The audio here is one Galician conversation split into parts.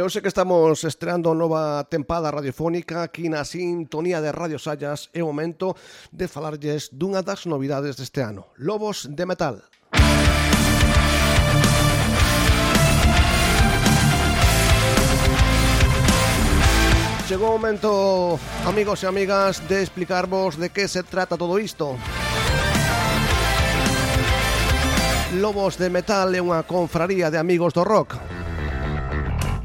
Eu sei que estamos estreando nova tempada radiofónica aquí na sintonía de Radio Sallas é o momento de falarlles dunha das novidades deste ano, Lobos de Metal. Chegou o momento, amigos e amigas, de explicarvos de que se trata todo isto. Lobos de Metal é unha confraría de amigos do rock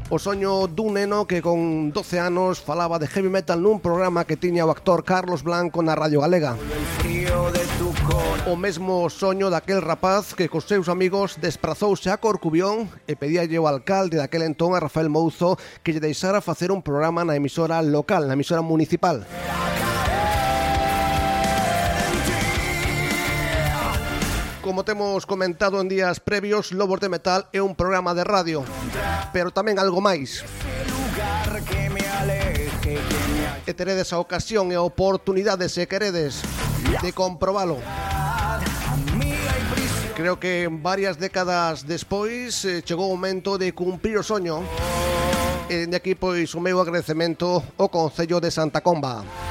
O soño dun neno que con 12 anos falaba de heavy metal nun programa que tiña o actor Carlos Blanco na Radio Galega. O mesmo soño daquel rapaz que cos seus amigos desprazouse a Corcubión e pedíalle ao alcalde daquel entón a Rafael Mouzo que lle deixara facer un programa na emisora local, na emisora municipal. Música como temos comentado en días previos, Lobos de Metal é un programa de radio, pero tamén algo máis. E teredes a ocasión e a oportunidade, se queredes, de comprobalo. Creo que varias décadas despois eh, chegou o momento de cumprir o soño. E de aquí, pois, o meu agradecemento ao Concello de Santa Comba.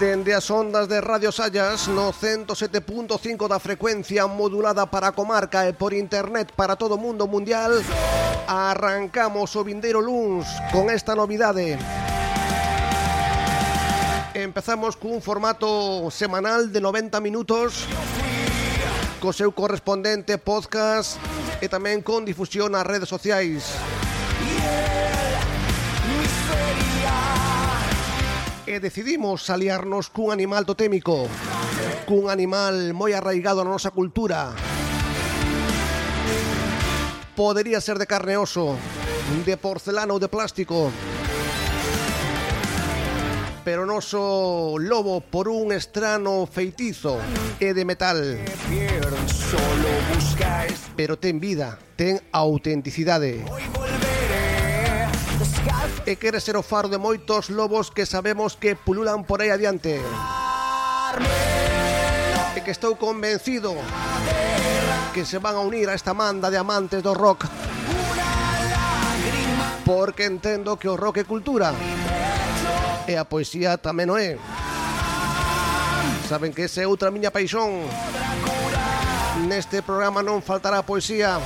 Dende as ondas de Radio Sallas no 107.5 da frecuencia modulada para a comarca e por internet para todo o mundo mundial Arrancamos o vindeiro luns con esta novidade. Empezamos cun formato semanal de 90 minutos co seu correspondente podcast e tamén con difusión nas redes sociais. e decidimos aliarnos cun animal totémico, cun animal moi arraigado na nosa cultura. Podería ser de carne oso, de porcelana ou de plástico, pero noso lobo por un estrano feitizo e de metal. Pero ten vida, ten autenticidade e quere ser o faro de moitos lobos que sabemos que pululan por aí adiante. E que estou convencido que se van a unir a esta manda de amantes do rock. Porque entendo que o rock é cultura. E a poesía tamén o é. Saben que esa é outra miña paixón. Neste programa non faltará poesía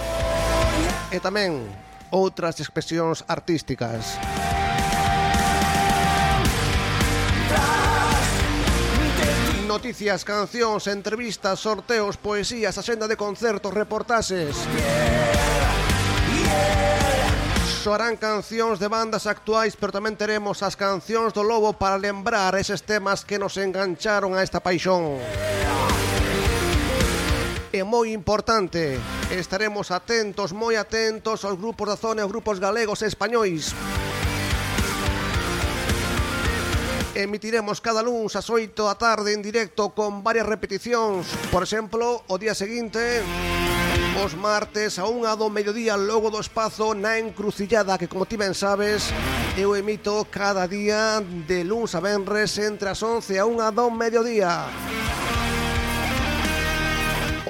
e tamén outras expresións artísticas. Noticias, cancións, entrevistas, sorteos, poesías, axenda de concertos, reportaxes Soarán cancións de bandas actuais Pero tamén teremos as cancións do Lobo Para lembrar eses temas que nos engancharon a esta paixón. É moi importante. Estaremos atentos, moi atentos Aos grupos da zona, aos grupos galegos e españois emitiremos cada lunes ás 8 da tarde en directo con varias repeticións. Por exemplo, o día seguinte os martes a unha do mediodía logo do espazo na encrucillada que como ti ben sabes eu emito cada día de luns a venres entre as 11 a unha do mediodía.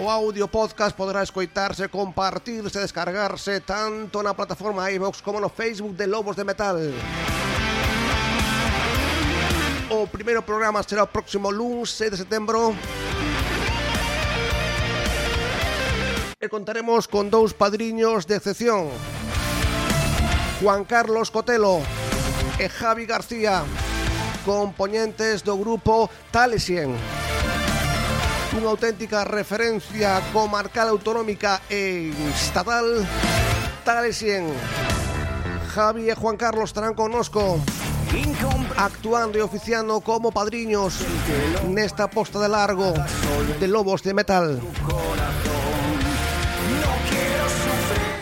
O audio podcast poderá escoitarse, compartirse, descargarse tanto na plataforma iVox como no Facebook de Lobos de Metal primeiro programa será o próximo lunes 6 de setembro. E contaremos con dous padriños de excepción. Juan Carlos Cotelo e Javi García Componentes do grupo Talesien Unha auténtica referencia comarcal autonómica e estatal Talesien Javi e Juan Carlos estarán connosco actuando e oficiando como padriños nesta posta de largo de Lobos de Metal.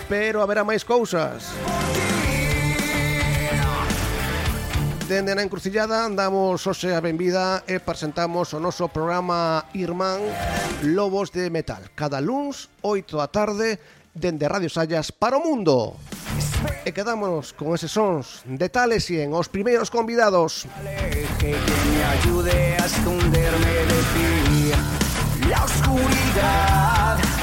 Pero haberá máis cousas. Dende na encrucillada andamos hoxe a benvida e presentamos o noso programa Irmán Lobos de Metal. Cada luns, 8 da tarde, dende Radio Sallas para o Mundo. E quedámonos con eses sons de Tales e en os primeiros convidados. Que, que me ayude a esconderme de ti la oscuridad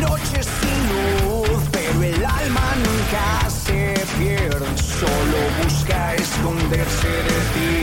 Noches sin luz, pero el alma nunca se pierde, solo busca esconderse de ti.